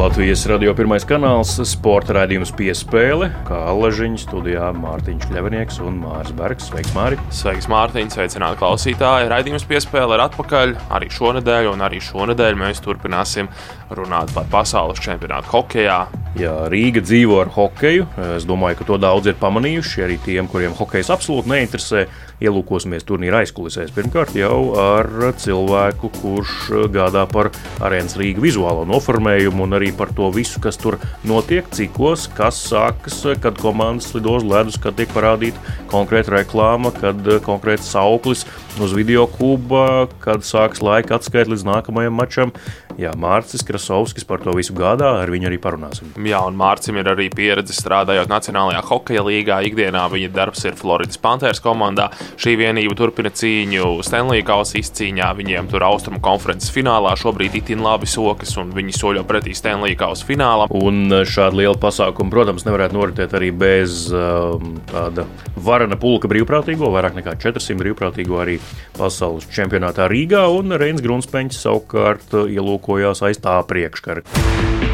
Latvijas radio pirmais kanāls, sporta raidījums piespēle, kā Allažiņa studijā Mārtiņš Kļavinieks un Mārs Bergs. Sveiks, Māri! Sveiks, Mārtiņ! Sveicināti klausītāji! Raidījums piespēle ir atpakaļ arī šonadēļ, un arī šonadēļ mēs turpināsim runāt par pasaules čempionātu hokeja. Jā, Rīga dzīvo ar hokeju. Es domāju, ka to daudz ir pamanījuši. Arī tiem, kuriem hokejs absolūti neinteresē, ielūkosimies turnīra aizkulisēs. Pirmkārt, jau ar cilvēku, kurš gādā par arēnas Rīgas vizuālo noformējumu un arī par to visu, kas tur notiek, cikos, kas sākas, kad komandas lido uz ledus, kad tiek parādīta konkrēta reklāma, kad konkrēts sauklis uz video kuba, kad sāks laika atskaita līdz nākamajam mačam. Jā, Mārcis Krasovskis par to visu gādā, ar viņu arī parunāsim. Jā, un Mārcim ir arī pieredze strādājot Nacionālajā hokeja līgā. Ikdienā viņa darbs ir Floridas Panthers komandā. Šī vienība turpina cīņu Stanley Kausa izcīņā. Viņiem tur austrumu konferences finālā šobrīd itin labi sokas, un viņi soļo pretī Stanley Kausa finālam. Un šāda liela pasākuma, protams, nevarētu noritēt arī bez um, tāda varana pulka brīvprātīgo, vairāk nekā 400 brīvprātīgo arī pasaules čempionātā Rīgā, un Reins Grunspeņš savukārt ielūkojās aiz tā priekškara.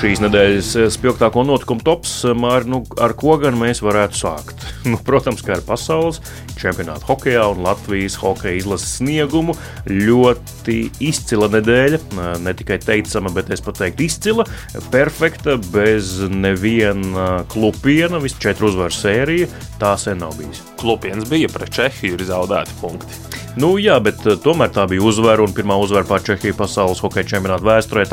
Šīs nedēļas spilgtāko notikumu tops, Māri, nu, ar ko gan mēs varētu sākt? Nu, protams, kā ar pasaules čempionātu hokeja un Latvijas hokeja izlases sniegumu. Ļoti izcila nedēļa, ne tikai teicama, bet es pat teiktu izcila, perfekta, bez neviena klupiena, vismaz četru uzvaru sērija. Tā sen nav bijis. Klupiens bija pret Čehiju, ir zaudēti punkti. Nu, jā, bet tomēr tā bija uzvara un pirmā uzvara pār Čehiju pasaules hokeja čempionāta vēsturē.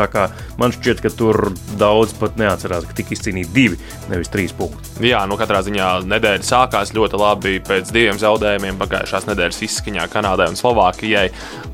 Man šķiet, ka tur daudz pat neatcerās, ka tika izcīnīti divi, nevis trīs punkti. Jā, nu katrā ziņā nedēļa sākās ļoti labi pēc diviem zaudējumiem pagājušās nedēļas izskaņā Kanādai un Slovākijai.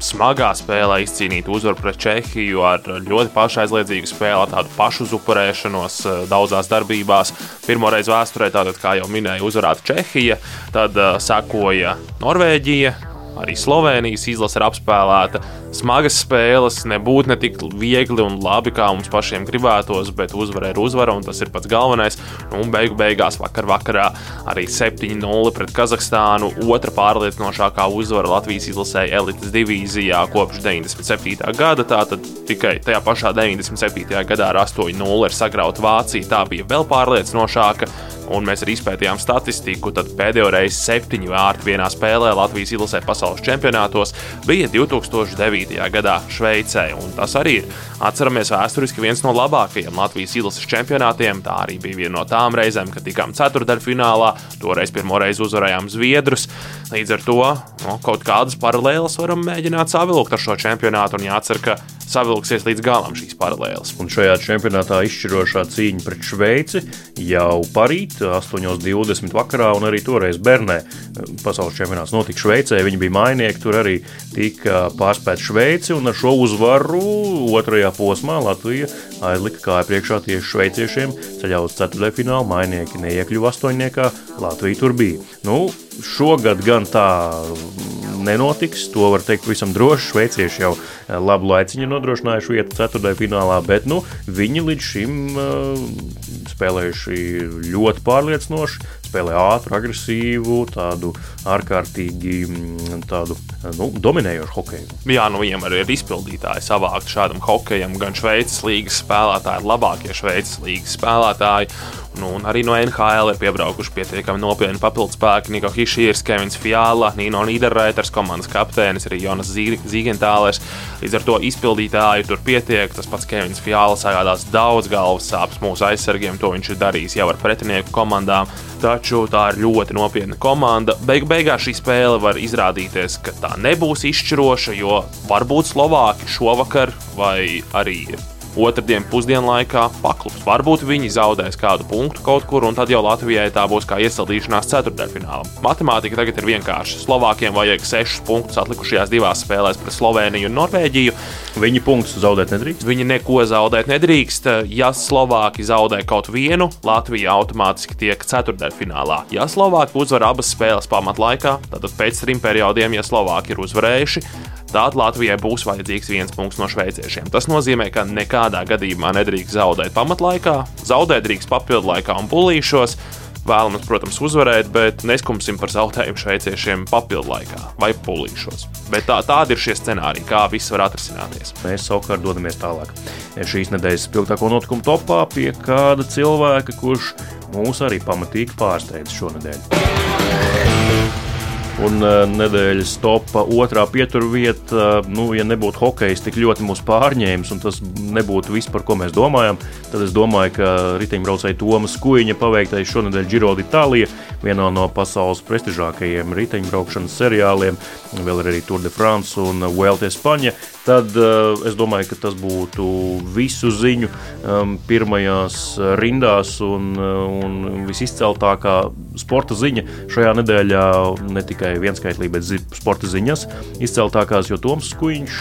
Smagā spēlē izcīnīt uzvaru pret Čehiju ar ļoti pašaizliedzīgu spēli, tādu pašu upurēšanos uh, daudzās darbībās. Pirmo reizi vēsturē, tātad, kā jau minēju, uzvarēta Čehija, tad uh, sekoja Norvēģija Arī Slovenijas izlase ir apspēlēta. Smagas spēles nebūtu ne tik viegli un labi, kā mums pašiem gribētos, bet uzvara ir uzvara, un tas ir pats galvenais. Nu, un beigu beigās vakar vakarā arī 7-0 pret Kazahstānu. Otra pārliecinošākā uzvara Latvijas izlasē elites divīzijā kopš 97. gada. Tātad tikai tajā pašā 97. gadā ar 8-0 ir sagrauta Vācija. Tā bija vēl pārliecinošāka un mēs arī izpētījām statistiku, tad pēdējo reizi septiņu vārtu vienā spēlē Latvijas izlasē pasaules čempionātos bija 2009. gadā Šveicē. Tas arī ir, atceramies, vēsturiski viens no labākajiem Latvijas izlases čempionātiem. Tā arī bija viena no tām reizēm, kad tikām ceturdaļfinālā, toreiz pirmo reizi uzvarējām Zviedrus. Līdz ar to no, kaut kādas paralēlas varam mēģināt savilkt ar šo čempionātu un jācer, ka savilksies līdz galam šīs paralēles. Un šajā čempionātā izšķirošā cīņa pret Šveici jau parīt, 8.20 vakarā, un arī toreiz Bernē. Pasaules čempionāts notika Šveicē, viņi bija mainieki, tur arī tika pārspēta Šveici, un ar šo uzvaru otrajā posmā Latvija aizlika kāju priekšā tieši šveiciešiem ceļā uz ceturtdaļfinālu. Mainieki neiekļuva astoņniekā, Latvija tur bija. Nu, šogad gan tā nenotiks. To var teikt pavisam droši. Šveicieši jau eh, labu laiciņu nodrošinājuši vietu ceturtajā finālā, bet nu, viņi līdz šim uh, spēlējuši ļoti pārliecinoši. Spēlē ātru, agresīvu, tādu ārkārtīgi mm, tādu, nu, dominējošu hokeju. Jā, nu viņam arī ir izpildītāji savākt šādam hokejam. Gan Šveices līnijas spēlētāji, labākie Šveices līnijas spēlētāji. Nu, arī no NHL ir piebraukuši pietiekami nopietni papildus spēki. Niko Hišīrs, Kevins Fjāla, Nino Nīderreiters, komandas kapteinis, arī Jonas Zīgentālers. Līdz ar to izpildītāju tur pietiek. Tas pats Kevins Fjāla sagādās daudz galvas sāpes mūsu aizsargiem. To viņš ir darījis jau ar pretinieku komandām. Taču tā ir ļoti nopietna komanda. Beigu beigās šī spēle var izrādīties, ka tā nebūs izšķiroša, jo varbūt Slovāki šovakar vai arī otrdien pusdienlaikā paklups. Varbūt viņi zaudēs kādu punktu kaut kur, un tad jau Latvijai tā būs kā iesildīšanās ceturdaļfinālā. Matemātika tagad ir vienkārša. Slovākiem vajag 6 punktus atlikušajās divās spēlēs pret Sloveniju un Norvēģiju. Viņi punktus zaudēt nedrīkst. Viņi neko zaudēt nedrīkst. Ja Slovāki zaudē kaut vienu, Latvija automātiski tiek ceturdaļfinālā. Ja Slovāki uzvar abas spēles pamatlaikā, tad pēc trim periodiem, ja Slovāki ir uzvarējuši, tad Latvijai būs vajadzīgs viens punkts no šveiciešiem. Tas nozīmē, ka nekādā gadījumā nedrīkst zaudēt pamatlaikā, zaudēt drīkst papildu laikā un pulīšos. Vēlamies, protams, uzvarēt, bet neskumsim par zaudējumu šveiciešiem papildu laikā vai pulīšos. Bet tā, tādi ir šie scenāriji, kā viss var atrisināties. Mēs savukārt dodamies tālāk. Šīs nedēļas spilgtāko notikumu topā pie kāda cilvēka, kurš mūs arī pamatīgi pārsteidz šonadēļ. Un uh, nedēļas topā otrā pieturvieta, uh, nu, ja nebūtu hokejs tik ļoti mūs pārņēmis, un tas nebūtu viss, par ko mēs domājam, tad es domāju, ka riteņbraucēji Tomas Kuiņa paveiktais šonadēļ Giro d'Itālija, vienā no pasaules prestižākajiem riteņbraukšanas seriāliem, vēl arī Tour de France un Vuelta Espaņa, tad uh, es domāju, ka tas būtu visu ziņu um, pirmajās rindās un, un visizceltākā sporta ziņa šajā nedēļā ne tikai tikai vienskaitlī, bet zi, sporta ziņas izceltākās, jo Toms Skuiņš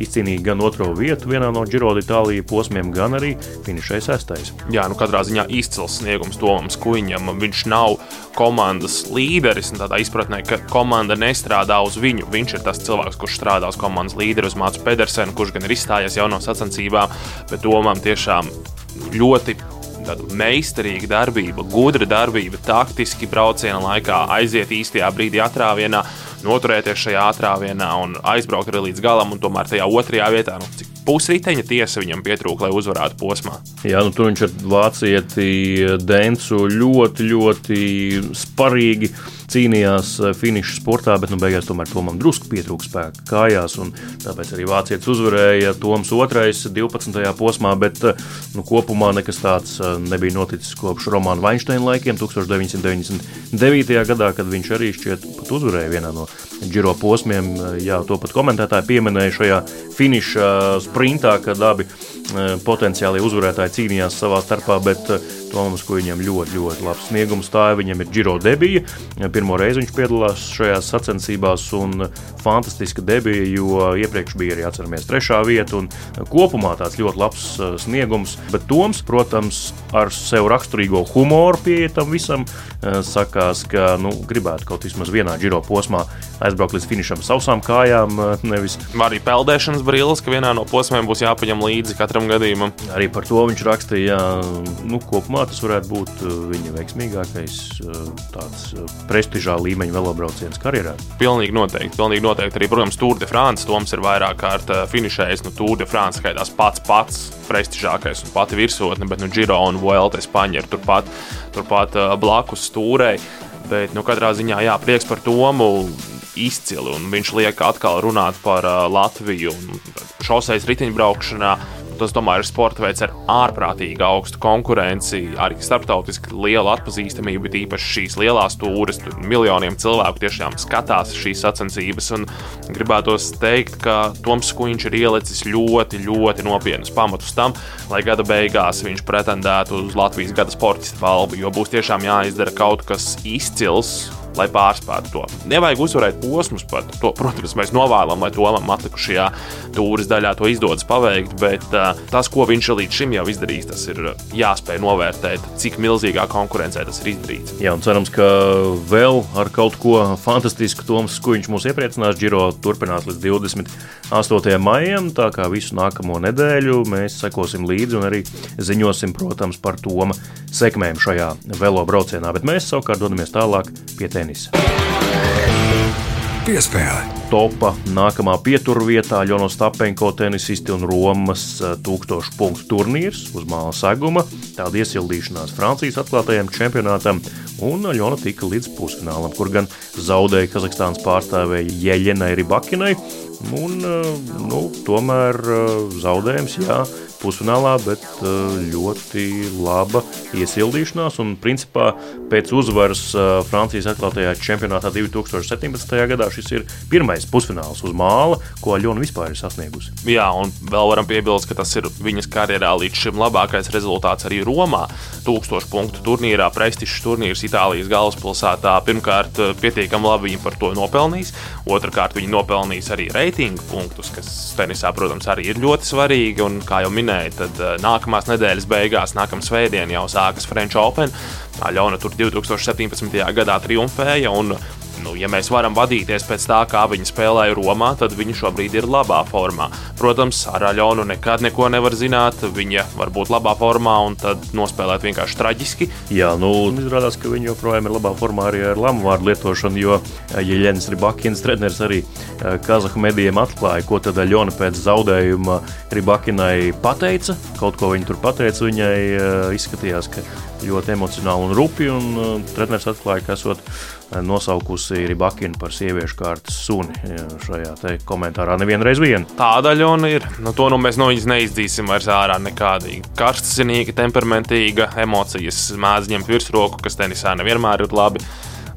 izcīnīja gan otro vietu vienā no Giro d'Itālija posmiem, gan arī finišēja sestais. Jā, nu katrā ziņā izcils sniegums Tomam Skuiņam. Viņš nav komandas līderis, tādā izpratnē, ka komanda nestrādā uz viņu. Viņš ir tas cilvēks, kurš strādā uz komandas līderi, uz Mācu Pedersenu, kurš gan ir izstājies jau no sacensībām, bet Tomam tiešām ļoti tāda meistarīga darbība, gudra darbība, taktiski brauciena laikā aiziet īstajā brīdī atrāvienā, noturēties šajā atrāvienā un aizbraukt arī līdz galam, un tomēr tajā otrajā vietā, nu, cik pusriteņa tiesa viņam pietrūka, lai uzvarētu posmā. Jā, nu, tur viņš ar vācieti Dēncu ļoti, ļoti sparīgi cīnījās eh, finiša sportā, bet nu, beigās tomēr Tomam drusku pietrūka spēka kājās. Tāpēc arī vācietis uzvarēja Toms 2. 12. posmā, bet eh, nu, kopumā nekas tāds eh, nebija noticis kopš Romāna Vainsteina laikiem 1999. gadā, kad viņš arī šķiet pat uzvarēja vienā no Giro posmiem. Jā, to pat komentētāji pieminēja šajā finiša sprintā, kad abi potenciāli uzvarētāji cīnījās savā starpā, bet Toms, ko viņam ļoti, ļoti labs sniegums tā viņam ir Giro debija. Pirmo reizi viņš piedalās šajās sacensībās un fantastiska debija, jo iepriekš bija arī atceramies trešā vieta un kopumā tāds ļoti labs uh, sniegums. Bet Toms, protams, ar sev raksturīgo humoru pie tam visam uh, sakās, ka nu, gribētu kaut vismaz vienā Giro posmā aizbraukt līdz finišam sausām kājām. Uh, nevis. Arī peldēšanas brilles, ka vienā no posmiem būs jāpaņem līdzi katram gadījumam. Arī par to viņš rakstīja, nu, kopumā Kopumā tas varētu būt uh, viņa veiksmīgākais uh, tāds uh, prestižā līmeņa velobrauciens karjerā. Pilnīgi noteikti. Pilnīgi noteikti. Arī, protams, Tour de France Toms ir vairāk kārt finišējis. Nu, Tour de France skaitās pats pats prestižākais un pati virsotne, bet nu, Giro un Vuelta Espaņa ir turpat, turpat blakus stūrei. Bet nu, katrā ziņā jā, prieks par Tomu izcili. Viņš liek atkal runāt par Latviju šoseis riteņbraukšanā. Tas, tomēr, ir sporta veids ar ārprātīgi augstu konkurenci, arī starptautiski lielu atpazīstamību, bet īpaši šīs lielās stūres. Tur miljoniem cilvēku tiešām skatās šīs sacensības. Gribētos teikt, ka Toms Kuņš ir ielicis ļoti, ļoti nopietnus pamatus tam, lai gada beigās viņš pretendētu uz Latvijas gada sportista balvu, jo būs tiešām jāizdara kaut kas izcils lai pārspētu to. Nevajag uzvarēt posmus pat. To, protams, mēs novēlam, lai Tomam atlikušajā tūris daļā to izdodas paveikt, bet uh, tas, ko viņš līdz šim jau izdarījis, tas ir jāspēj novērtēt, cik milzīgā konkurencē tas ir izdarīts. Jā, un cerams, ka vēl ar kaut ko fantastisku Toms Skuiņš mūs iepriecinās. Giro turpinās līdz 28. maijam, tā kā visu nākamo nedēļu mēs sekosim līdzi un arī ziņosim, protams, par Toma sekmēm šajā velo braucienā. Bet mēs savukārt dodamies tālāk pie tēmas tenisa. Piespēle. Topa nākamā pieturvietā Jonas Tapenko tenisisti un Romas 1000 eh, punktu turnīrs uz māla seguma. Tāda iesildīšanās Francijas atklātajam čempionātam, un Jona tika līdz pusfinālam, kur gan zaudēja Kazahstānas pārstāvēja Jeļenai Ribakinai. Un, eh, nu, tomēr eh, zaudējums, jā, pusfinālā, bet ļoti laba iesildīšanās. Un, principā, pēc uzvaras Francijas atklātajā čempionātā 2017. gadā šis ir pirmais pusfināls uz māla, ko Aļona vispār ir sasniegusi. Jā, un vēl varam piebilst, ka tas ir viņas karjerā līdz šim labākais rezultāts arī Romā. 1000 punktu turnīrā, prestižs turnīrs Itālijas galvaspilsētā. Pirmkārt, pietiekami labi viņa par to nopelnījis. Otrakārt, viņa nopelnījis arī reitingu punktus, kas tenisā, protams, arī ir ļoti svarīgi. Un, kā jau minēju, tad eh, nākamās nedēļas beigās, nākamā svētdiena jau sākas French Open. Aļona tur 2017. gadā triumfēja. Un, nu, ja mēs varam vadīties pēc tā, kā viņi spēlēja Romā, tad viņi šobrīd ir labā formā. Protams, ar Aļonu nekad neko nevar zināt. Viņa var būt labā formā un tad nospēlēt vienkārši traģiski. Jā, nu, izrādās, ka viņi joprojām ir labā formā arī ar lamu vārdu lietošanu, jo Jeļens Ribakins treneris arī eh, Kazahu medijiem atklāja, ko tad Aļona pēc zaudējuma Ribakinai pateica. Kaut ko viņa tur pateica, viņai eh, izskatījās, ka ļoti emocionāli un rupi, un uh, treneris atklāja, ka esot nosaukusi Ribakinu par sieviešu kārtas suni šajā komentārā nevienreiz vien. Tāda ļauna ir. Nu, to nu mēs no viņas neizdzīsim vairs ārā nekādīgi. Karstasinīga, temperamentīga, emocijas mēdz ņemt virsroku, kas tenisā nevienmēr ir labi.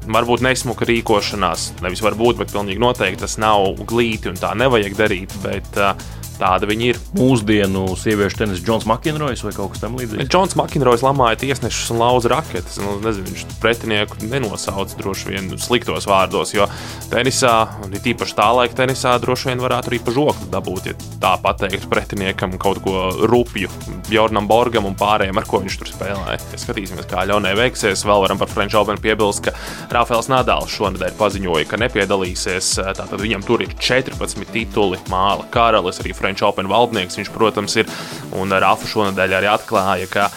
Varbūt nesmuka rīkošanās, nevis varbūt, bet pilnīgi noteikti tas nav glīti un tā nevajag darīt. Bet, uh, Tāda viņa ir. Mūsdienu sieviešu tenisa Džons Makinrojs vai kaut kas tamlīdzīgs? Džons Makinrojs lamāja tiesnešus un lauza raketes. Nu, nezinu, viņš pretinieku nenosauca droši vien sliktos vārdos, jo tenisā, un it īpaši tā laika tenisā, droši vien varētu arī pa žokli dabūt, ja tā pateikt pretiniekam kaut ko rupju, Jornam Borgam un pārējiem, ar ko viņš tur spēlēja. Ja skatīsimies, kā ļaunē veiksies. Vēl varam par French Open piebilst, ka Rafaels Nadals šonadēļ paziņoja, ka nepiedalīsies. Tātad viņam tur ir 14 tituli, māla karalis, arī French Open valdnieks viņš, protams, ir. Un Rafa šonadēļ arī atklāja, ka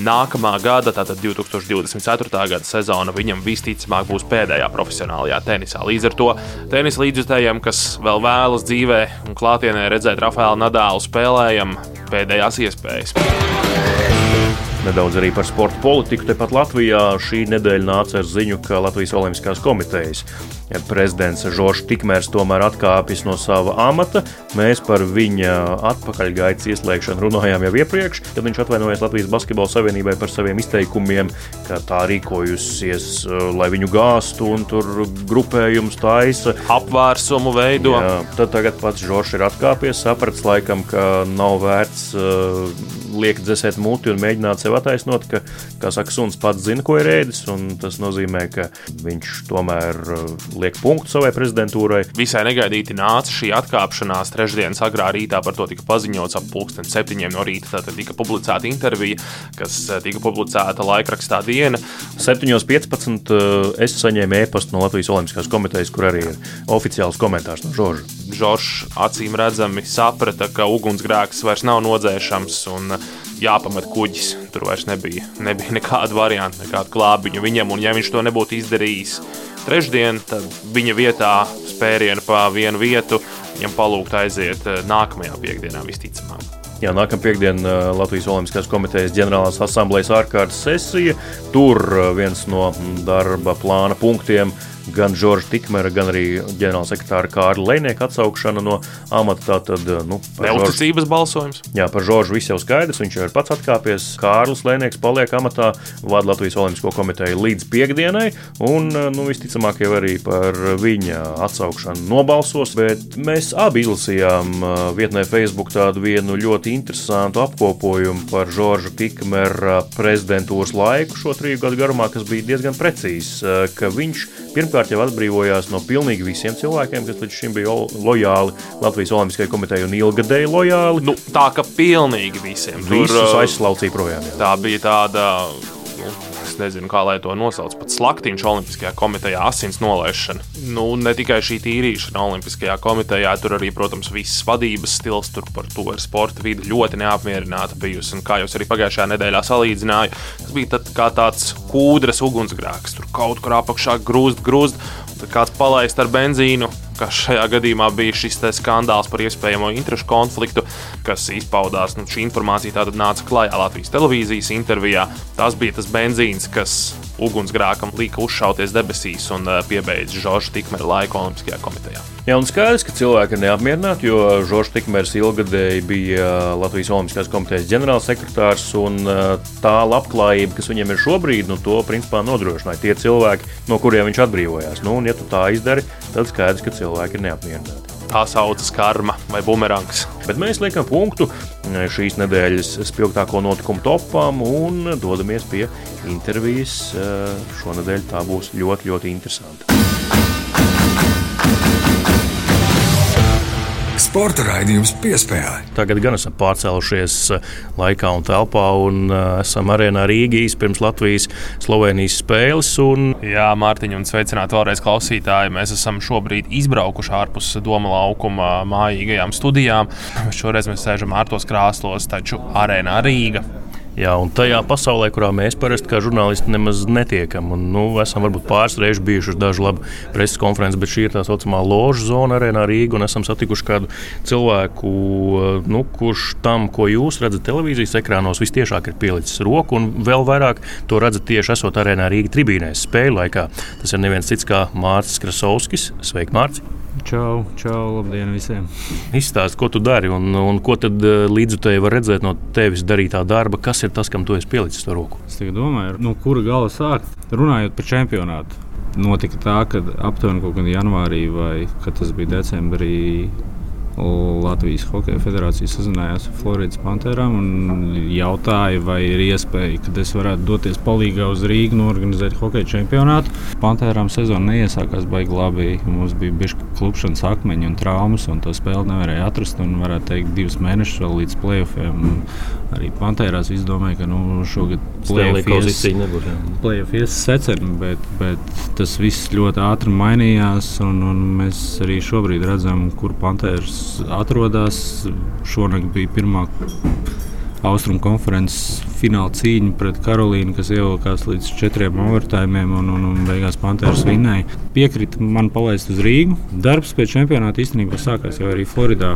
nākamā gada, tātad 2024. gada sezona, viņam visticamāk būs pēdējā profesionālajā tenisā. Līdz ar to tenisa līdzjutējiem, kas vēl vēlas dzīvē un klātienē redzēt Rafaelu Nadālu spēlējam, pēdējās iespējas. Nedaudz arī par sporta politiku. Tepat Latvijā šī nedēļa nāca ar ziņu, ka Latvijas Olimpiskās komitejas prezidents Žoržs Tikmērs tomēr atkāpjas no sava amata. Mēs par viņa atpakaļgaitas ieslēgšanu runājām jau iepriekš, kad viņš atvainojās Latvijas Basketbola Savienībai par saviem izteikumiem, ka tā rīkojusies, uh, lai viņu gāstu un tur grupējums taisa. Apvērsumu veido. Jā, tad tagad pats Žoržs ir atkāpies, sapratis laikam, ka nav vērts uh, liekt dzēsēt muti un mēģināt sev attaisnot, ka, kā saka, suns pats zina, ko ir ēdis, un tas nozīmē, ka viņš tomēr uh, liek punktu savai prezidentūrai. Visai negaidīti nāca šī atkāpšanās trešdienas agrā rītā, par to tika paziņots ap pulksten septiņiem no rīta. Tad tika publicēta intervija, kas eh, tika publicēta laikrakstā diena. 7.15. Eh, es saņēmu e-pastu no Latvijas Olimpiskās komitejas, kur arī ir oficiāls komentārs no Žorža. Žoržs acīm redzami saprata, ka ugunsgrēks vairs nav nodzēšams. Un, jāpamet kuģis. Tur vairs nebija, nebija nekāda varianta, nekāda glābiņa viņam. Un, ja viņš to nebūtu izdarījis trešdien, tad viņa vietā spērienu pa vienu vietu viņam palūgt aiziet eh, nākamajā piekdienā visticamāk. Jā, nākamā piekdiena eh, Latvijas Olimpiskās komitejas ģenerālās asamblejas ārkārtas sesija. Tur eh, viens no darba plāna punktiem ir gan Žorža Tikmera, gan arī ģenerālsekretāra Kārļa Lēnieka atsaukšana no amata. Tātad, nu, Neusticības balsojums. Jā, par Žoržu viss jau skaidrs. Viņš jau ir pats atkāpies. Kārlis Lēnieks paliek amatā, vada Latvijas Olimpisko komiteju līdz piekdienai. Un, nu, visticamāk, jau arī par viņa atsaukšanu nobalsos. Bet mēs abi izlasījām uh, vietnē Facebook tādu vienu ļoti interesantu apkopojumu par Žorža Tikmera prezidentūras laiku šo triju gadu garumā, kas bija diezgan precīzs. Uh, viņš pirmkārt jau atbrīvojās no pilnīgi visiem cilvēkiem, kas līdz šim bija lojāli Latvijas Olimpiskajai komitejai un ilgadēji lojāli. Nu, tā kā pilnīgi visiem. Visus Tur, aizslaucīja projām. Jā. Tā bija tāda es nezinu, kā lai to nosauc, pat slaktiņš Olimpiskajā komitejā, asins nolaišana. Nu, ne tikai šī tīrīšana Olimpiskajā komitejā, tur arī, protams, viss vadības stils, tur par to ir sporta vide ļoti neapmierināta bijusi. Un kā jau arī pagājušajā nedēļā salīdzināju, tas bija tad kā tāds kūdras ugunsgrēks, tur kaut kur apakšā grūst, grūst, un tad kāds palaist ar benzīnu ka šajā gadījumā bija šis skandāls par iespējamo interešu konfliktu, kas izpaudās. Nu, šī informācija tātad nāca klajā Latvijas televīzijas intervijā. Tas bija tas benzīns, kas ugunsgrēkam lika uzšauties debesīs un uh, piebeidza Žorža Tikmera laiku Olimpiskajā komitejā. Jā, un skaidrs, ka cilvēki ir neapmierināti, jo Žoržs Tikmērs ilgadēji bija Latvijas Olimpiskās komitejas ģenerālsekretārs, un tā labklājība, kas viņam ir šobrīd, nu, to principā nodrošināja tie cilvēki, no kuriem viņš atbrīvojās. Nu, un, ja tu tā izdari, tad skaidrs, ka cilvēki ir neapmierināti. Tā saucas karma vai bumerangs. Bet mēs liekam punktu šīs nedēļas spilgtāko notikumu topām un dodamies pie intervijas. Šonadēļ tā būs ļoti, ļoti interesanta. Sporta raidījums piespēlē. Tagad gan esam pārcēlušies eh, laikā un telpā, un uh, esam arēnā Rīgijas pirms Latvijas-Slovenijas spēles. Un... Jā, Mārtiņa, un sveicināti vēlreiz klausītāji. Mēs esam šobrīd izbraukuši ārpus Doma laukuma mājīgajām studijām. Šoreiz mēs sēžam ārtos krāslos, taču arēnā Rīga. Jā, un tajā pasaulē, kurā mēs parasti kā žurnālisti nemaz netiekam, un nu, esam varbūt pāris reizes bijuši uz dažu labu preses konferenci, bet šī ir tā saucamā loža zona arēnā Rīgā, un esam satikuši kādu cilvēku, nu, kurš tam, ko jūs redzat televīzijas ekrānos, visciešāk ir pielicis roku, un vēl vairāk to redzat tieši esot arēnā Rīgā tribīnēs spēļu laikā. Tas ir neviens cits kā Mārcis Krasovskis. Sveiki, Mārcis! Čau, čau, labdien visiem. Izstāsti, ko tu dari un, un ko tad eh, līdzutēji var redzēt no tevis darītā darba. Kas ir tas, kam tu esi pielicis to roku? Es domāju, no kura gala sākt. Runājot par čempionātu, notika tā, ka aptuveni kaut kad janvārī vai tas bija decembrī Latvijas Hokeja federācija sazinājās ar Floridas Pantērām un jautāja, vai ir iespēja, ka es varētu doties palīdzīgā uz Rīgā un organizēt hokeja čempionātu. Pantērām sezona neiesākās baigi labi. Mums bija bijuši klupšanas akmeņi un traumas, un to spēli nevarēja atrast. Un, varētu teikt, divus mēnešus vēl līdz playoffiem. Arī Pantērās viss domāja, ka nu, šogad playoff ies seceni, bet, bet tas viss ļoti ātri mainījās. Un, un mēs arī šobrīd redzam, kur Pantēras atrodas. Šonakt bija pirmā austrumu konferences fināla cīņa pret Karolīnu, kas ievilkās līdz četriem overtājumiem un, un, un beigās Panthers vinnēja. Piekrita man palaist uz Rīgu. Darbs pie čempionāta īstenībā sākās jau arī Floridā.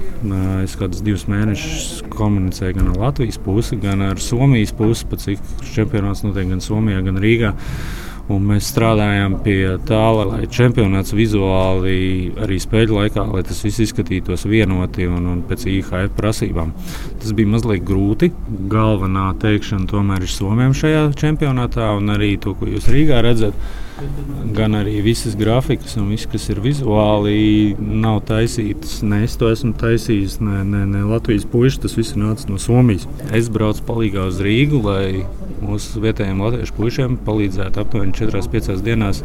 Es kādus divus mēnešus komunicēju gan ar Latvijas pusi, gan ar Somijas pusi, pat cik čempionāts notiek gan Somijā, gan Rīgā. Un mēs strādājām pie tā, lai čempionāts vizuāli arī spēļu laikā, lai tas viss izskatītos vienoti un, un pēc IHF prasībām. Tas bija mazliet grūti. Galvenā teikšana tomēr ir Somijam šajā čempionātā un arī to, ko jūs Rīgā redzat. Gan arī visas grafikas un viss, kas ir vizuāli, nav taisītas. Ne es to esmu taisījis, ne, ne, ne Latvijas puikas. Tas viss nāca no Somijas. Es braucu palīdzīgā uz Rīgu, lai mūsu vietējiem latviešu puišiem palīdzētu aptuveni 4-5 dienās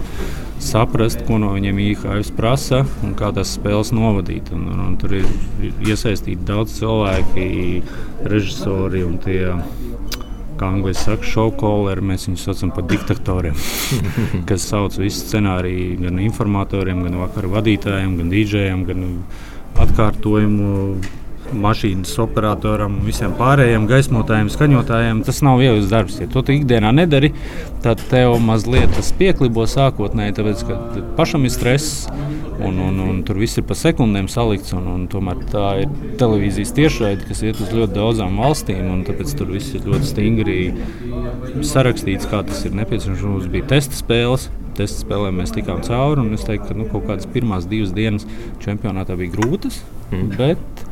saprast, ko no viņiem IHF prasa un kā tās spēles novadīt. Un, un, un tur ir iesaistīti daudz cilvēki, režisori un tie. Kā angļuiski saka, šovkoleri, mēs viņus saucam par diktatoriem, kas sauc visu scenāriju gan informatoriem, gan vakaru vadītājiem, gan dīdžejiem, gan atkārtojumu mašīnas operatoram un visiem pārējiem gaismotājiem, skaņotājiem. Tas nav viegls darbs. Ja to tu ikdienā nedari, tad tev mazliet tas pieklibo sākotnēji, tāpēc ka pašam ir stress. Un, un, un tur viss ir pa sekundēm salikts. Un, un tomēr tā ir televīzijas tiešraide, kas iet uz ļoti daudzām valstīm. Tāpēc tur viss ir ļoti stingri sarakstīts, kā tas ir nepieciešams. Mums bija testa spēles. Testa spēlēm mēs tikām cauri. Es teiktu, ka nu, kaut kādas pirmās divas dienas čempionātā bija grūtas. Mm. Bet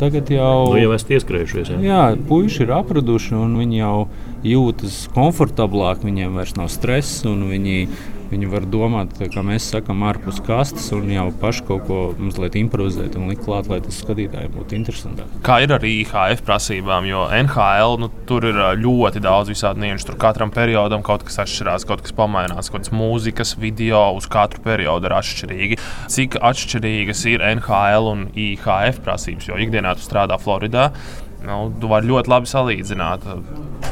Tagad jau, nu, jau esat ieskrējušies. Jā, jā puiši ir apraduši un viņi jau jūtas komfortablāk, viņiem vairs nav stress un viņi Viņi var domāt, kā mēs sakām, ārpus kastes un jau paši kaut ko mazliet improvizēt un likt klāt, lai tas skatītājiem būtu interesantāk. Kā ir ar IHF prasībām, jo NHL nu, tur ir ļoti daudz visādi nianšu. Tur katram periodam kaut kas atšķirās, kaut kas pamainās, kaut kādas mūzikas, video uz katru periodu ir atšķirīgi. Cik atšķirīgas ir NHL un IHF prasības, jo ikdienā tu strādā Floridā. Nu, tu vari ļoti labi salīdzināt,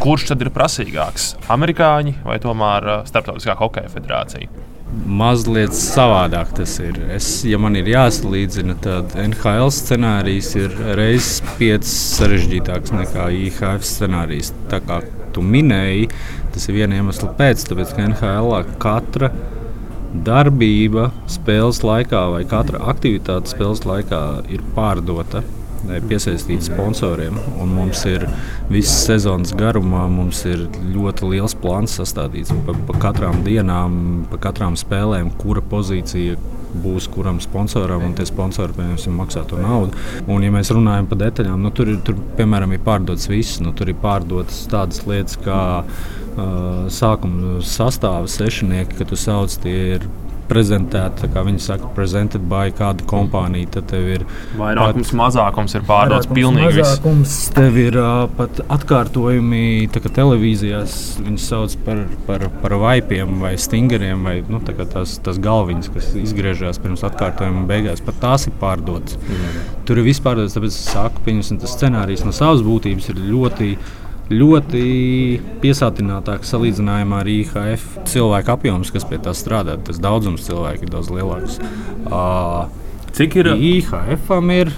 kurš tad ir prasīgāks - amerikāņi vai tomēr uh, Startautiskā hokeja federācija. Mazliet savādāk tas ir. Es, ja man ir jāsalīdzina, tad NHL scenārijs ir reizes piecas sarežģītāks nekā IHF scenārijs. Tā kā tu minēji, tas ir viena iemesla pēc, tāpēc ka NHL katra darbība spēles laikā vai katra aktivitāte spēles laikā ir pārdota piesaistīt sponsoriem. Mums ir visas sezonas garumā ir ļoti liels plāns sastādīts pa, pa katrām dienām, pa katrām spēlēm, kura pozīcija būs kuram sponsoram, un tie sponsori piemēram, maksā to naudu. Un, ja mēs runājam par detaļām, nu, tur, ir, tur piemēram ir pārdotas viss. Nu, tur ir pārdotas tādas lietas kā uh, sākuma sastāvā sešnieki, kad tu sauc tie ir prezentēta, kā viņi saka, prezented by kādu kompāniju. Tad tev ir vairākums, pat, mazākums ir pārdots pilnīgi mazākums, viss. Tev ir uh, pat atkārtojumi, tā kā televīzijās viņus sauc par, par, par vaipiem vai stingeriem, vai nu, tās, tās galviņas, kas izgriežas pirms atkārtojuma beigās. Pat tās ir pārdotas. Mm. Tur ir vispār tāds, tāpēc es saku, pieņemsim, tas scenārijs no savas būtības ir ļoti ļoti piesātinātāks salīdzinājumā ar IHF cilvēku apjoms, kas pie tā strādā. Tas daudzums cilvēku ir daudz lielāks. Uh, Cik ir IHF? Ir,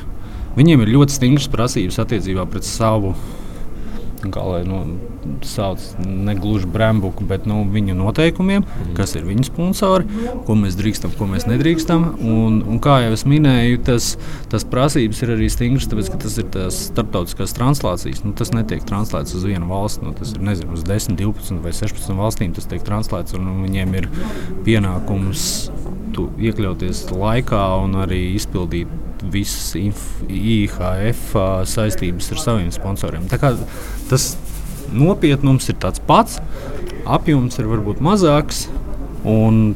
viņiem ir ļoti stingras prasības attiecībā pret savu kā lai nu, sauc, ne gluži brembuku, bet nu, viņu noteikumiem, mm. kas ir viņu sponsori, ko mēs drīkstam, ko mēs nedrīkstam. Un, un kā jau es minēju, tas, tas prasības ir arī stingras, tāpēc ka tas ir tās starptautiskās translācijas. Nu, tas netiek translēts uz vienu valsti, nu, tas ir nezinu, uz 10, 12 vai 16 valstīm. Tas tiek translēts un viņiem ir pienākums iekļauties laikā un arī izpildīt visas IHF saistības ar saviem sponsoriem. Tas nopietnums ir tāds pats, apjoms ir varbūt mazāks un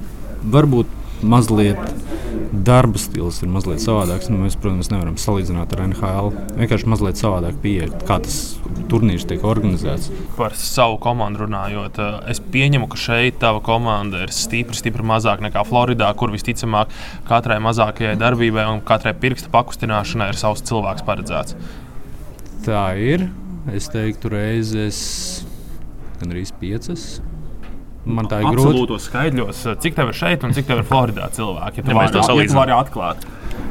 varbūt mazliet darba stils ir mazliet savādāks. Nu, mēs, protams, nevaram salīdzināt ar NHL. Vienkārši mazliet savādāk pieeja, kā tas turnīrs tiek organizēts. Par savu komandu runājot, eh, es pieņemu, ka šeit tava komanda ir stipri, stipri mazāk nekā Floridā, kur visticamāk katrai mazākajai darbībai un katrai pirksta pakustināšanai ir savs cilvēks paredzēts. Tā ir. Es teiktu, reizes gandrīz piecas man tā ir grūti. Absolūtos skaidļos, cik tev ir šeit un cik tev ir Floridā cilvēki. Ja, ja mēs to salīdzinām, var atklāt.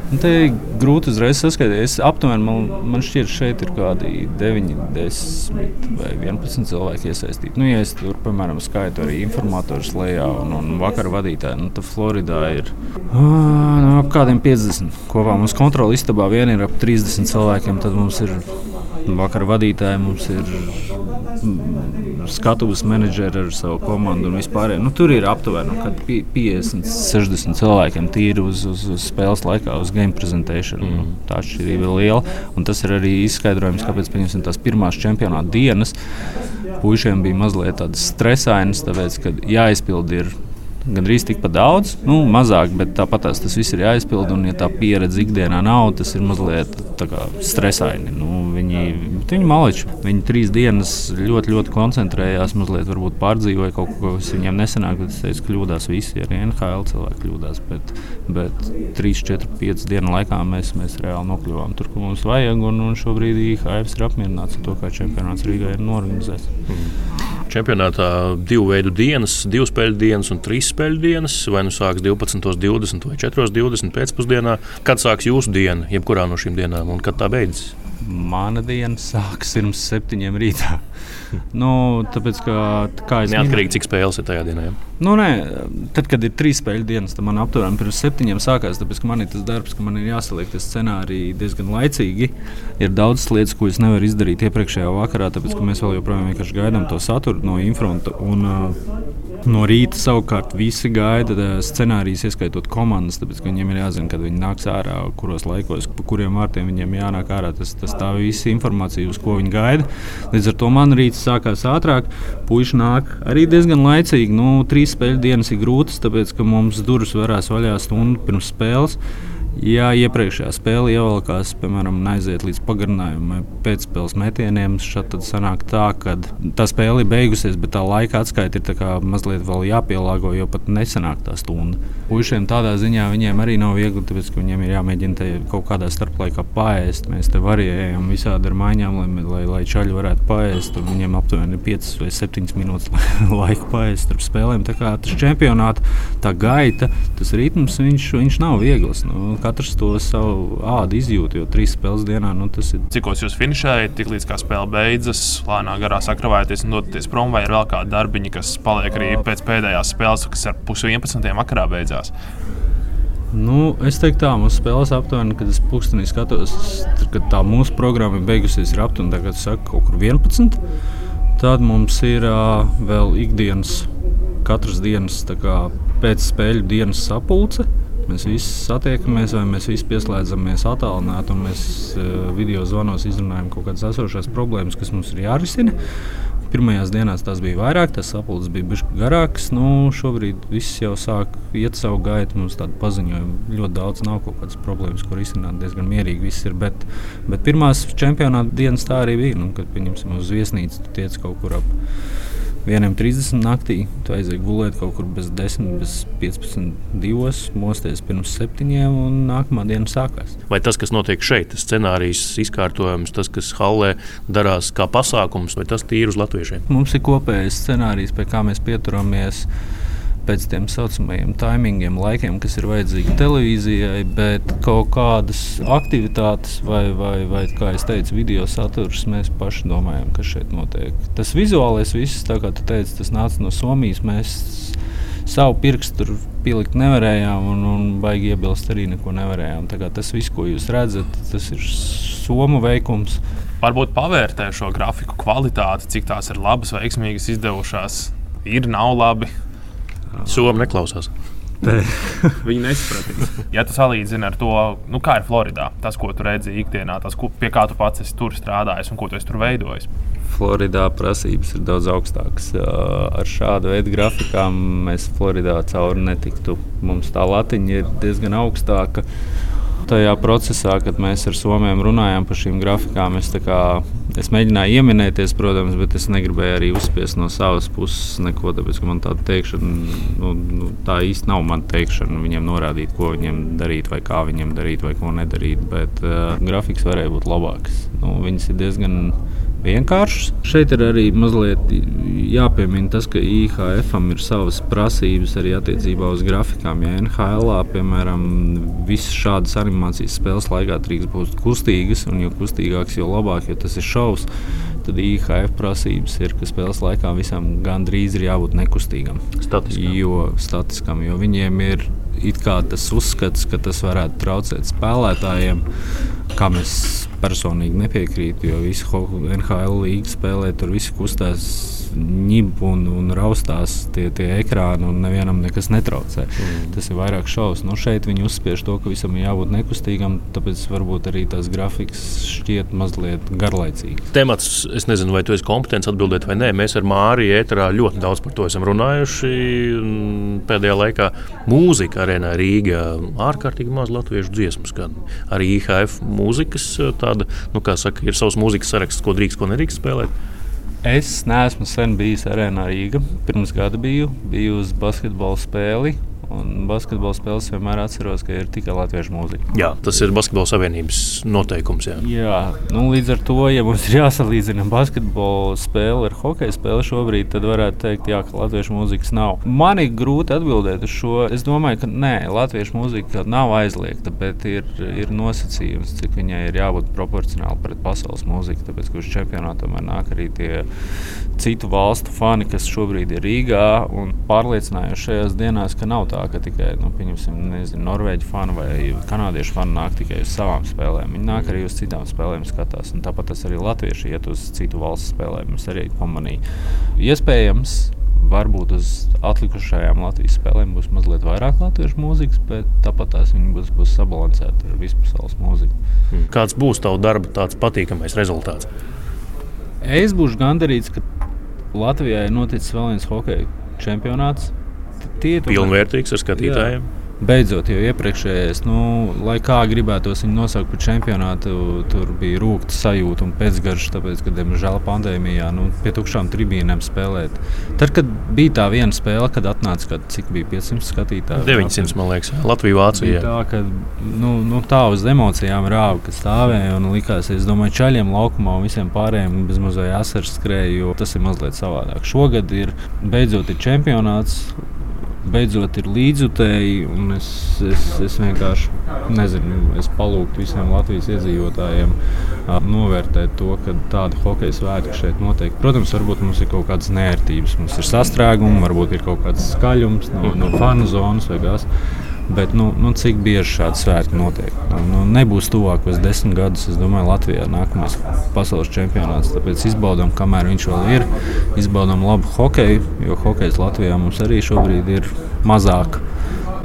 Nu, te ir grūti uzreiz saskaitīt. Es aptuveni, man, man šķiet, šeit ir kaut kādi 9, 10 vai 11 cilvēki iesaistīti. Nu, ja es tur, piemēram, skaitu arī informatorus lejā un, un vakar vadītāju, nu, tad Floridā ir nu, ap kādiem 50. Kopā mums kontrola istabā vien ir ap 30 cilvēkiem, tad mums ir vakar vadītāji, mums ir skatuves menedžeri ar savu komandu un vispār. Nu, tur ir aptuveni nu, 50, 60 cilvēkiem tīri uz, uz, uz spēles laikā, uz game prezentāciju. Mm. Nu, tā atšķirība ir liela. Un tas ir arī izskaidrojums, kāpēc tās pirmās čempionāta dienas puišiem bija mazliet tādas stresainas, tāpēc, ka jāizpild ir gandrīz tikpat daudz, nu, mazāk, bet tāpat tas viss ir jāizpild. Un, ja tā pieredze ikdienā nav, tas ir mazliet stresaini. Nu, viņi viņi maliči. Viņi trīs dienas ļoti, ļoti koncentrējās, mazliet varbūt pārdzīvoja kaut ko, kas viņiem nesenāk, bet es teicu, kļūdās visi. Arī NHL cilvēki kļūdās. Bet, bet 3, 4, 5 dienu laikā mēs, mēs reāli nokļuvām tur, kur mums vajag. Un, un šobrīd IHF ir apmierināts ar to, kā čempionāts Rīgā ir norganizēts. Mm čempionātā divu veidu dienas, divu spēļu dienas un trīs spēļu dienas. Vai nu sāks 12, 20 vai 4, 20 pēcpusdienā. Kad sāks jūsu diena, jebkurā no šīm dienām, un kad tā beidzas? Mana diena sākas pirms septiņiem rītā. nu, tāpēc, ka, kā es Neatkarīgi, cik spēles ir tajā dienā. Ja? Nu, nē, tad, kad ir trīs spēļu dienas, tad man aptuveni pirms septiņiem sākās. Tāpēc, man ir tas darbs, ka man ir jāsaliek tas scenārijs diezgan laicīgi. Ir daudz lietas, ko es nevaru izdarīt iepriekšējā vakarā, tāpēc, ka mēs vēl joprojām vienkārši gaidām to saturu no infronta. Un, uh, No rīta savukārt visi gaida scenārijus, ieskaitot komandas, tāpēc viņiem ir jāzina, kad viņi nāks ārā, kuros laikos, pa kuriem vārtiem viņiem jānāk ārā. Tas, tas tā visa informācija, uz ko viņi gaida. Līdz ar to man rīts sākās ātrāk, puiši nāk arī diezgan laicīgi. Nu, trīs spēļu dienas ir grūtas, tāpēc ka mums durvis varēs vaļā stundu pirms spēles. Ja iepriekšējā spēle ievelkās, piemēram, aiziet līdz pagarinājumam, pēcspēles metieniem, tad sanāk tā, ka tā spēle ir beigusies, bet tā laika atskaita ir mazliet vēl jāpielāgo, jo pat nesanāk tā stunda. Puisiem tādā ziņā viņiem arī nav viegli, tāpēc ka viņiem ir jāmēģina kaut kādā starplaikā paēst. Mēs te varējām visādi ar maiņām, lai, lai, lai čaļi varētu paēst. Viņiem aptuveni 5 vai 7 minūtes laika paēst starp spēlēm. Tā kā tas čempionāts, tā gaita, tas ritms, viņš, viņš nav viegls. Nu, katrs to savu ādu izjūt, jo trīs spēles dienā nu, tas ir. Cikos jūs finšējat, tik līdz kā spēle beidzas, lēnā garā sakravājaties un dodaties prom, vai ir vēl kādi darbiņi, kas paliek arī pēc pēdējās spēles, kas ar pusi 11. vakarā beidzās? Nu, es teiktu, tā mūsu spēles aptuveni, kad es pūksteni skatos, kad tā mūsu programma ir beigusies, ir aptuveni tagad, saka, kaut kur 11. Tad mums ir uh, vēl ikdienas, katras dienas kā, pēc spēļu dienas sapulce. Mēs visi satiekamies, vai mēs visi pieslēdzamies attālināti, un mēs uh, video zvanos izrunājam kaut kādas esošās problēmas, kas mums ir jārisina. Pirmajās dienās tas bija vairāk, tas sapulces bija bijis garāks. Nu, šobrīd viss jau sāk iet savu gaitu. Mums tādu paziņojumu ļoti daudz nav kaut kādas problēmas, ko risināt. Diezgan mierīgi viss ir. Bet, bet pirmās čempionāta dienas tā arī bija. Nu, kad pieņemsim uz viesnīcu, tiec kaut kur ap 1.30 naktī. Tu aizēji gulēt kaut kur bez 10, bez 15, 2, mosties pirms 7, un nākamā diena sākās. Vai tas, kas notiek šeit, scenārijs, izkārtojums, tas, kas hallē darās kā pasākums, vai tas tīri uz latviešiem? Mums ir kopējais scenārijs, pie kā mēs pieturamies pēc tiem saucamajiem timingiem, laikiem, kas ir vajadzīgi televīzijai, bet kaut kādas aktivitātes vai, vai, vai kā jau teicu, video saturs mēs paši domājam, kas šeit notiek. Tas vizuālais viss, kā tu teici, tas nāca no Somijas. Mēs savu pirkstu tur pielikt nevarējām, un, un baigi iebilst arī neko nevarējām. Tas viss, ko jūs redzat, tas ir somu veikums. Varbūt pavērtē šo grafiku kvalitāti, cik tās ir labas, veiksmīgas, izdevušās. Ir, nav labi. Somija neklausās. Viņi nesapratīs. Ja tu salīdzini ar to, nu, kā ir Floridā, tas, ko tu redzi ikdienā, tas, ko, pie kā tu pats esi tur strādājis un ko tu esi tur veidojis. Floridā prasības ir daudz augstākas. Ar šādu veidu grafikām mēs Floridā cauri netiktu. Mums tā latiņa ir diezgan augstāka tajā procesā, kad mēs ar Somiem runājām par šīm grafikām, es, kā, es mēģināju ieminēties, protams, bet es negribēju arī uzspiest no savas puses neko, tāpēc ka man tāda teikšana, nu, nu, tā īsti nav mana teikšana. Viņiem norādīt, ko viņiem darīt, vai kā viņiem darīt, vai ko nedarīt. Bet uh, grafiks varēja būt labāks. Nu, viņas ir diezgan vienkāršs. Šeit ir arī mazliet jāpiemina tas, ka IHF ir savas prasības arī attiecībā uz grafikām. Ja NHL, piemēram, visas šādas animācijas spēles laikā drīkst būt kustīgas, un jo kustīgākas, jo labāk, jo tas ir šovs. Tad IHF prasības ir, ka spēles laikā visam gandrīz ir jābūt nekustīgam. Statiskam. Jo, statiskam, jo viņiem ir tas uzskats, ka tas varētu traucēt spēlētājiem. Kā mēs personīgi nepiekrītu, jo visi NHL līnijas spēlē, tur viss kustās ņib un, un raustās tie, tie ekrāni, un nevienam nekas netraucē. Mm. Tas ir vairāk šausmas. Nu, šeit viņi uzspiež to, ka visam ir jābūt nekustīgam, tāpēc varbūt arī tās grafikas šķiet mazliet garlaicīgas. Temats, es nezinu, vai tu esi kompetents atbildēt vai nē. Mēs ar Māriju ēterā ļoti daudz par to esam runājuši. Pēdējā laikā mūzika arēnā Rīgā ārkārtīgi maz latviešu dziesmu skan. Arī IHF mūzikas tāda, nu, kā saka, ir savs mūzikas saraksts, ko drīkst, ko nedrīkst spēlēt. Es neesmu sen bijis arēnā Rīgā. Pirms gada biju, biju uz basketbola spēli Un basketbola spēles vienmēr atceros, ka ir tikai latviešu mūzika. Jā, tas ir basketbola savienības noteikums. Jā, jā nu, līdz ar to, ja mums ir jāsalīdzina basketbola spēle ar hokeja spēli šobrīd, tad varētu teikt, jā, ka latviešu mūzikas nav. Man ir grūti atbildēt uz šo. Es domāju, ka nē, latviešu mūzika nav aizliegta, bet ir, ir nosacījums, cik viņai ir jābūt proporcionāli pret pasaules mūziku. Tāpēc, ka uz čempionātu tomēr nāk arī tie citu valstu fani, kas šobrīd ir Rīgā un pārliecinājuši šajās dienās, ka nav tā tā, ka tikai nu, nezinu, norvēģi fani vai kanādiešu fani nāk tikai uz savām spēlēm. Viņi nāk arī uz citām spēlēm, skatās. Un tāpat arī latvieši iet uz citu valstu spēlēm. Es arī pamanīju. Iespējams, varbūt uz atlikušajām Latvijas spēlēm būs mazliet vairāk latviešu mūzikas, bet tāpat tās būs, būs sabalansēta ar vispasaules mūziku. Hmm. Kāds būs tavs darba tāds patīkamais rezultāts? Es būšu gandarīts, ka Latvijā ir noticis vēl viens hokeja čempionāts tie ir pilnvērtīgs ar skatītājiem. Jā. Beidzot, jau iepriekšējais, nu, lai kā gribētos viņu nosaukt par čempionātu, tur bija rūkta sajūta un pēcgarša, tāpēc, ka, diemžēl, pandēmijā nu, pie tukšām tribīnēm spēlēt. Tad, kad bija tā viena spēle, kad atnāca, kad, cik bija 500 skatītāji? 900, man liekas, Latvijā, Vācijā. Tā, ka, nu, nu, tā uz emocijām rāva, ka stāvēja un likās, es domāju, čaļiem laukumā un visiem pārējiem bezmazliet asars skrēja, jo tas ir mazliet savādāk. Šogad ir beidzot ir čempionāts beidzot ir līdzjutēji. Es, es, es vienkārši nezinu, es palūgtu visiem Latvijas iedzīvotājiem novērtēt to, ka tāda hokeja svētki šeit notiek. Protams, varbūt mums ir kaut kādas nērtības, mums ir sastrēgumi, varbūt ir kaut kāds skaļums no, no fanu zonas vai kas. Bet nu, nu, cik bieži šādi svētki notiek? Nu, nebūs tuvākos desmit gadus, es domāju, Latvijā nākamais pasaules čempionāts. Tāpēc izbaudām, kamēr viņš vēl ir. Izbaudām labu hokeju, jo hokejs Latvijā mums arī šobrīd ir mazāk.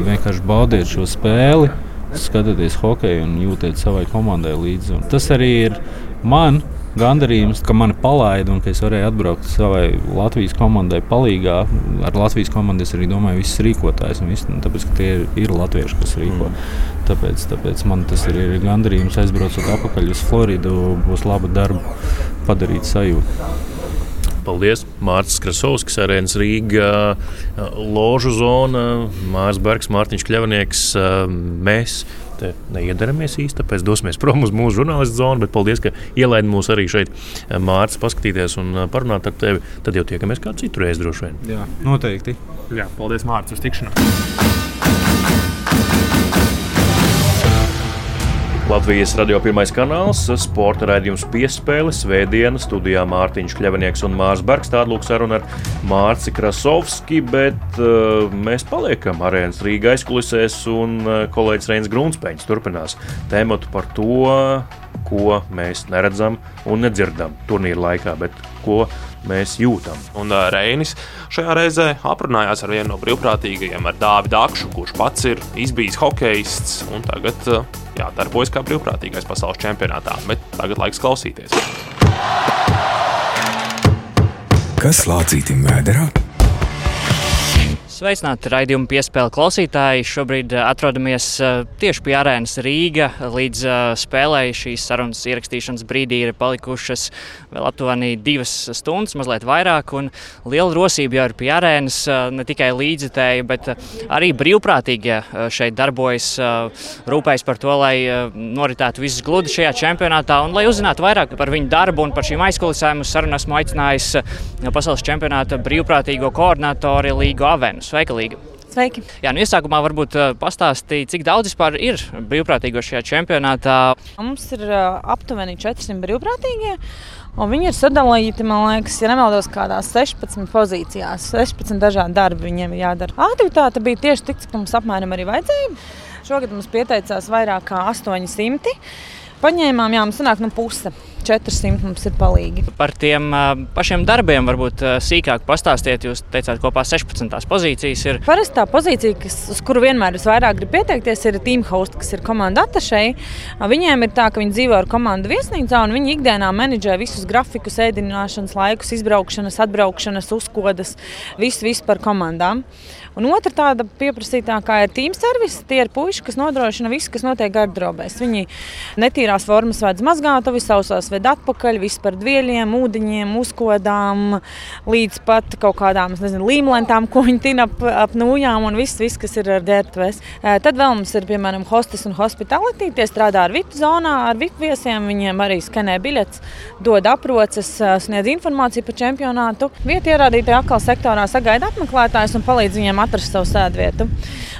Vienkārši baudiet šo spēli, skatieties hokeju un jūtiet savai komandai līdzi. Un tas arī ir man gandarījums, ka mani palaida un ka es varēju atbraukt savai Latvijas komandai palīgā. Ar Latvijas komandu es arī domāju, visas rīkotājs un viss, nu, tāpēc, ka tie ir, ir latvieši, kas rīko. Mm. Tāpēc, tāpēc man tas ir, ir gandarījums aizbraucot atpakaļ uz Floridu, būs laba darba padarīt sajūtu. Paldies! Mārcis Krasovskis, Arēnas Rīga, Ložu zona, Mārcis Bergs, Mārtiņš Kļavnieks. Mēs te neiedaramies īsti, tāpēc dosimies prom uz mūsu žurnālistu zonu. Bet paldies, ka ielaidi mūs arī šeit, Mārcis, paskatīties un parunāt ar tevi. Tad jau tiekamies kā citu reizi droši vien. Jā, noteikti. Jā, paldies, Mārcis, uz tikšanos! Latvijas radio pirmais kanāls, sporta raidījums piespēle, svētdiena studijā Mārtiņš Kļavinieks un Mārs Bergs. Tāda lūk saruna ar Mārci Krasovski, bet uh, mēs paliekam arēnas Rīga aizkulisēs un uh, kolēģis Reins Grunspēņš turpinās tēmatu par to, ko mēs neredzam un nedzirdam turnīra laikā, bet ko mēs jūtam. Un uh, Reinis šajā reizē aprunājās ar vienu no brīvprātīgajiem, ar Dāvidu Akšu, kurš pats ir izbijis hokejists un tagad uh, jā, darbojas kā brīvprātīgais pasaules čempionātā. Bet tagad laiks klausīties. Kas lācītim vēderā? Sveicināti raidījuma piespēle klausītāji. Šobrīd eh, atrodamies eh, tieši pie arēnas Rīga. Līdz eh, spēlei šīs sarunas ierakstīšanas brīdī ir palikušas vēl aptuveni divas stundas, mazliet vairāk. Liela rosība jau ir pie arēnas. Ne tikai līdzekļi, bet arī brīvprātīgie šeit darbojas, rūpējas par to, lai noritētu viss gludi šajā čempionātā. Un, lai uzzinātu vairāk par viņu darbu un par šīm aizkulisēm, uz sarunu esmu aicinājis pasaules čempionāta brīvprātīgo koordinātori Līgu Avenus. Sveika, Līga! Sveiki! Jā, nu iesākumā varbūt uh, pastāstīt, cik daudz vispār ir brīvprātīgo šajā čempionātā. Mums ir uh, aptuveni 400 brīvprātīgie. Un viņi ir sadalīti, man liekas, ja nemaldos, kādās 16 pozīcijās. 16 dažādi darbi viņiem ir jādara. Aktivitāte bija tieši tik, cik mums apmēram arī vajadzēja. Šogad mums pieteicās vairāk kā 800. Paņēmām, jā, mums sanāk nu puse. 400 mums ir palīgi. Par tiem pašiem darbiem varbūt sīkāk pastāstiet. Jūs teicāt, kopā 16 pozīcijas ir. Parasti tā pozīcija, kas, uz kuru vienmēr visvairāk grib pieteikties, ir team host, kas ir komanda atašai. Viņiem ir tā, ka viņi dzīvo ar komandu viesnīcā un viņi ikdienā menedžē visus grafikus, ēdināšanas laikus, izbraukšanas, atbraukšanas, uzkodas, visu, visu par komandām. Un otra tāda pieprasītākā ir team service. Tie ir puiši, kas nodrošina visu, kas notiek gardrobēs. Viņi netīrās formas vajadz mazgātavi, sausās ved atpakaļ, viss par dvieļiem, ūdeņiem, uzkodām, līdz pat kaut kādām nezinu, līmlentām, ko viņi tina ap, ap nūjām un viss, viss kas ir ar ģērbtuves. Tad vēl mums ir, piemēram, hostes un hospitality. Tie strādā ar VIP zonā, ar VIP viesiem. Viņiem arī skanē biļetes, dod aproces, sniedz informāciju par čempionātu. Vieta ierādītāja atkal sektorā sagaida apmeklētājus un palīdz viņiem atrast savu sēdvietu.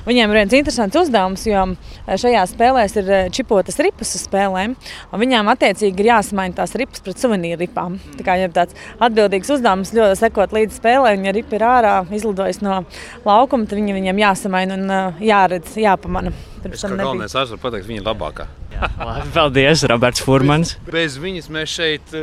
Viņiem ir viens interesants uzdevums, jo šajā spēlē ir čipotas ripas uz spēlēm. Viņām attiecīgi ir jāsamaina tās ripas pret suvenīru ripām. Tā kā ir tāds atbildīgs uzdevums, ļoti sekot līdz spēlē. Viņa ripa ir ārā, izlidojas no laukuma, tad viņa viņam jāsamaina un jāredz, jāpamana. Es kā galvenais ārsts varu pateikt, viņa ir labākā. Labi, paldies, Roberts Furmans. Bez, bez viņas mēs šeit,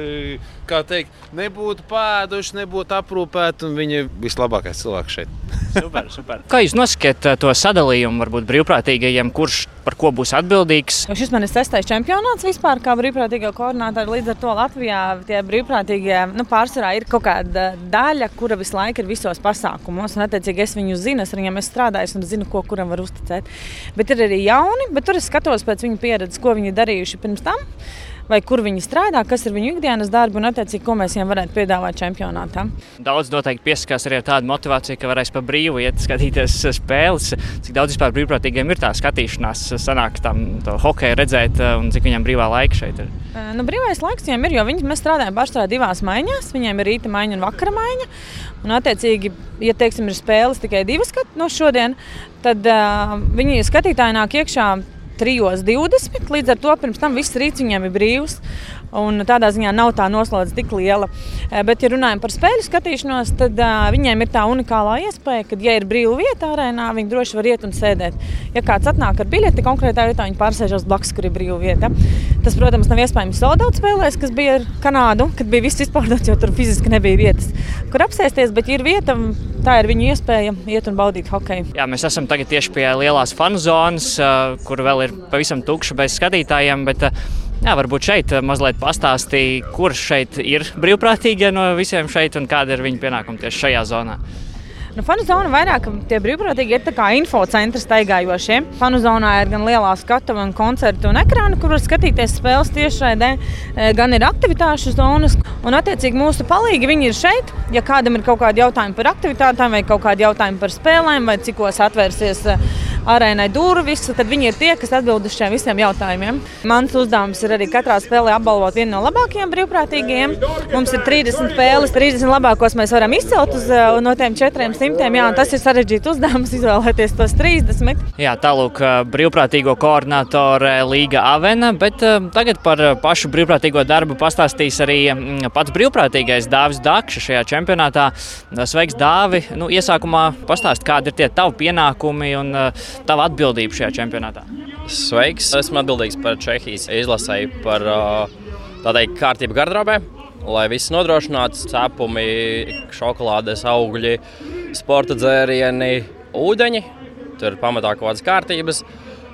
kā teikt, nebūtu pēduši, nebūtu aprūpēti, un viņa ir vislabākais cilvēks šeit. super, super. Kā jūs noskatāt to sadalījumu, varbūt brīvprātīgajiem, kurš par ko būs atbildīgs? Šis man ir sestais čempionāts vispār, kā brīvprātīgā koordinātora. Līdz ar to Latvijā tie brīvprātīgie nu, pārsvarā ir kaut kāda daļa, kura visu laiku ir visos pasākumos. Un, attiecīgi, es viņu zinu, es ar viņiem esmu strādājis un zinu, ko kuram var uzticēt. Bet ir arī jauni, bet tur es skatos pēc viņu pieredzes, ko viņi darījuši pirms tam vai kur viņi strādā, kas ir viņu ikdienas darbi un, attiecīgi, ko mēs viņiem varētu piedāvāt čempionātā. Daudz noteikti piesakās arī ar tādu motivāciju, ka varēs pa brīvu iet skatīties spēles. Cik daudz vispār brīvprātīgiem ir tā skatīšanās, sanāk tam hokeju redzēt un cik viņam brīvā laika šeit ir? Nu, brīvais laiks viņiem ir, jo viņi, mēs strādājam pārstāvā divās maiņās. Viņiem ir rīta maiņa un vakara maiņa. Un, attiecīgi, ja teiksim, ir spēles tikai divas no šodien, tad uh, viņi skatītāji nāk iekšā 3.20. Līdz ar to pirms tam viss rīts viņiem ir brīvs. Un tādā ziņā nav tā noslodze tik liela. Eh, Bet, ja runājam par spēļu skatīšanos, tad uh, viņiem ir tā unikālā iespēja, ka, ja ir brīva vieta arēnā, viņi droši var iet un sēdēt. Ja kāds atnāk ar biļeti konkrētā vietā, viņi pārsēžas blakus, kur ir brīva vieta. Tas, protams, nav iespējams soldāt spēlēs, kas bija ar Kanādu, kad bija viss izpārdots, jo tur fiziski nebija vietas, kur apsēsties. Bet, ir vieta, tā ir viņu iespēja iet un baudīt hokeju. Jā, mēs esam tagad tieši pie lielās fanu zonas, uh, kur vēl ir pavisam tukša bez skatītājiem. Bet, uh, Jā, varbūt šeit mazliet pastāstīja, kurš šeit ir brīvprātīgie no visiem šeit un kāda ir viņa pienākuma tieši šajā zonā. Nu, fanu zona vairāk tie brīvprātīgi ir kā infocentrs staigājošie. Fanu zonā ir gan lielā skatuve, gan koncertu un ekrāna, kur var skatīties spēles tiešraidē, e, gan ir aktivitāšu zonas. Un, attiecīgi, mūsu palīgi viņi ir šeit. Ja kādam ir kaut kādi jautājumi par aktivitātēm, vai kaut kādi jautājumi par spēlēm, vai cikos atvērsies e, arēnai durvis, tad viņi ir tie, kas atbild uz šiem visiem jautājumiem. Mans uzdevums ir arī katrā spēlē apbalvot vienu no labākajiem brīvprātīgajiem. Mums ir 30 spēles, 30 labākos mēs varam izcelt uz e, no tiem 400. Jā, tas ir sarežģīts uzdevums izvēlēties tos 30. Jā, tālāk brīvprātīgo koordinātore Līga Avena, bet tagad par pašu brīvprātīgo darbu pastāstīs arī pats brīvprātīgais Dāvis Dakša šajā čempionātā. Sveiks, Dāvi! Nu, iesākumā pastāst, kādi ir tie tavi pienākumi un tava atbildība šajā čempionātā. Sveiks! Esmu atbildīgs par Čehijas izlasēju par tādai kārtību gardrobē. Lai viss nodrošinātu, cepumi, šokolādes, augļi, sporta dzērieni, ūdeņi. Tur pamatā kaut kādas kārtības,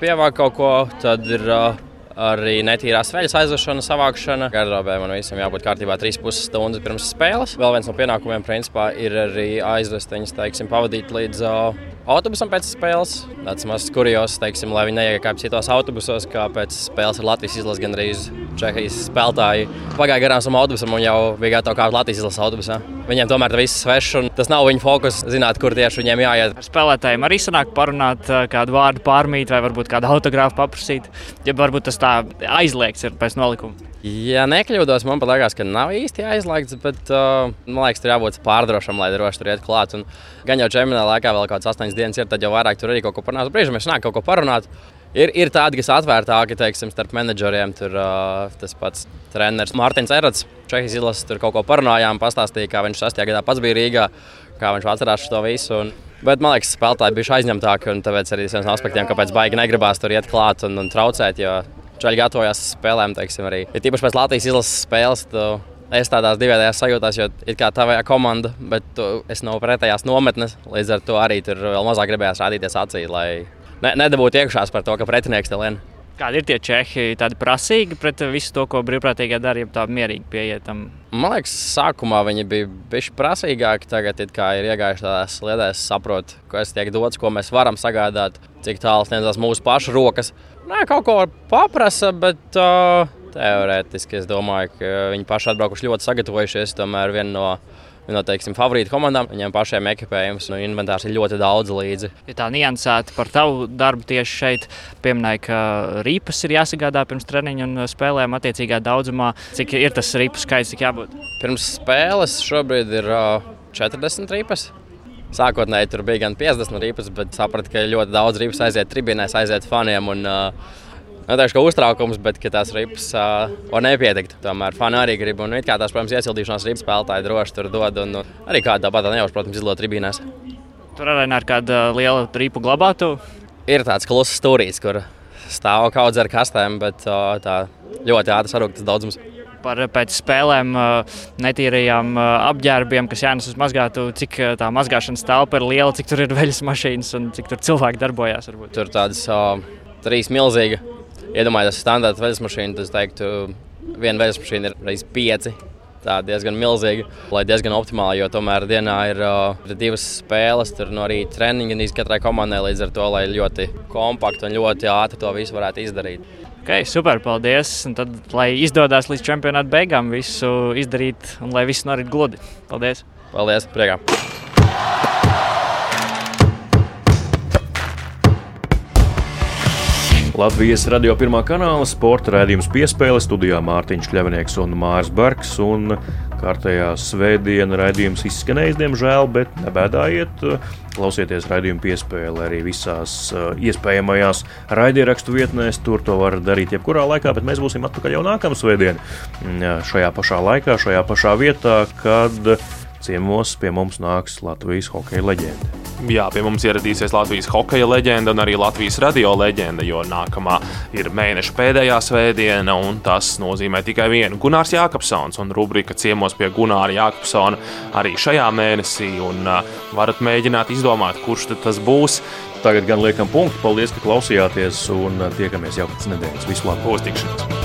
pievākt kaut ko, tad ir arī netīrās veļas aizvešana, savākšana. Gardrobē man visam jābūt kārtībā 3,5 stundas pirms spēles. Vēl viens no pienākumiem principā, ir arī aizvest viņus, teiksim, pavadīt līdz uh, autobusam pēc spēles. Tas mazs kurjos, teiksim, lai viņi neiekāpj citos autobusos, kā pēc spēles ar Latvijas izlases gandrīz Čehijas spēlētāji. Pagāja garām tam autobusam un jau bija gatava kāpt Latvijas izlases autobusā. Viņiem tomēr tas viss svešs un tas nav viņu fokus, zināt, kur tieši viņiem jāiet. Ar spēlētājiem arī sanāk parunāt, kādu vārdu pārmīt vai varbūt kādu autogrāfu paprasīt. Ja varbūt tas tā aizliegts ir pēc nolikuma. Ja nekļūdos, man liekas, ka nav īsti aizliegts, bet uh, man liekas, tur jābūt pārdrošam, lai droši tur iet klāt. Un gan jau čempionā laikā vēl kaut kāds astoņas dienas ir, tad jau vairāk tur arī kaut ko parunāt. Brīžiem mēs nāk kaut ko parunāt. Ir, ir tādi, kas atvērtāki, teiksim, starp menedžeriem. Tur uh, tas pats treneris Mārtiņš Erats, Čehijas izlases, tur kaut ko parunājām, pastāstīja, kā viņš 6. gadā pats bija Rīgā, kā viņš atcerās to visu. Un, Bet man liekas, spēlētāji bija aizņemtāki, un tāpēc arī viens no aspektiem, kāpēc baigi negribās tur iet klāt un, un traucēt. Čaļi gatavojās spēlēm, teiksim, arī. Ir tīpaši pēc Latvijas izlases spēles. Tu, Es tādās divējās sajūtās, jo ir kā tavā komanda, bet tu, es no pretējās nometnes. Līdz ar to arī tur vēl mazāk gribējās rādīties acī, lai ne, nedabūtu iekšās par to, ka pretinieks te lien. Kādi ir tie čehi, tādi prasīgi pret visu to, ko brīvprātīgā dara, ja tā mierīgi pieietam? Man liekas, sākumā viņi bija bijuši prasīgāki. Tagad ir iegājuši tādās lietās, saprot, kas tiek dots, ko mēs varam sagādāt, cik tālu sniedzās mūsu pašu rokas. Nē, kaut ko paprasa, bet uh, teorētiski es domāju, ka viņi paši atbraukuši ļoti sagatavojušies. Tomēr viena no no teiksim, favorītu komandām. Viņiem pašiem ekipējums un inventārs ir ļoti daudz līdzi. Ja tā niansēta par tavu darbu tieši šeit, pieminēja, ka rīpas ir jāsagādā pirms treniņa un spēlēm attiecīgā daudzumā. Cik ir tas rīpu skaits, cik jābūt? Pirms spēles šobrīd ir uh, 40 rīpas. Sākotnēji tur bija gan 50 rīpas, bet sapratu, ka ļoti daudz rīpas aiziet tribīnēs, aiziet faniem. Un, uh, Neteikšu, ka uztraukums, bet tās ripas uh, var nepietikt. Tomēr fani arī grib. Un, kā tās, protams, iesildīšanās ripas spēlētāji droši tur dod. Un, un arī kāda tāpat nejauši, protams, izlot tribīnēs. Tur arī ir kāda liela ripu glabātu. Ir tāds kluss stūrīts, kur stāv kaudz ar kastēm, bet uh, tā ļoti ātri sarūktas daudzums. Par pēc spēlēm netīrajām apģērbiem, kas jānes uz mazgātu, cik tā mazgāšanas telpa ir liela, cik tur ir veļas mašīnas un cik tur cilvēki darbojās. Varbūt. Tur tādas uh, trīs milzīgas iedomājieties, standarta veļas mašīna, tad es teiktu, viena veļas mašīna ir reizes pieci. Tā ir diezgan milzīga, lai diezgan optimāli, jo tomēr dienā ir, uh, ir divas spēles, tur no rīta treniņa katrai komandai līdz ar to, lai ļoti kompakti un ļoti ātri to visu varētu izdarīt. Okay, super, paldies. Un tad, lai izdodas līdz čempionāta beigām, visu izdarīt un lai viss norit gludi. Paldies! Paldies! Priekā! Latvijas radio pirmā kanāla sporta raidījums piespēle studijā Mārtiņš Kļavnieks un Mārs Bergs. Un kārtējā svētdiena raidījums izskanējis, diemžēl, bet nebēdājiet. Klausieties raidījumu piespēli arī visās uh, iespējamajās raidierakstu vietnēs. Tur to var darīt jebkurā laikā, bet mēs būsim atpakaļ jau nākamā svētdiena. Šajā pašā laikā, šajā pašā vietā, kad ciemos pie mums nāks Latvijas hokeja leģenda. Jā, pie mums ieradīsies Latvijas hokeja leģenda un arī Latvijas radio leģenda, jo nākamā ir mēneša pēdējā svētdiena, un tas nozīmē tikai vienu. Gunārs Jākapsons un rubrika ciemos pie Gunāra Jākapsona arī šajā mēnesī, un uh, varat mēģināt izdomāt, kurš tas būs. Tagad gan liekam punktu. Paldies, ka klausījāties, un tiekamies jau pēc nedēļas. Visu labu! Uztikšanos!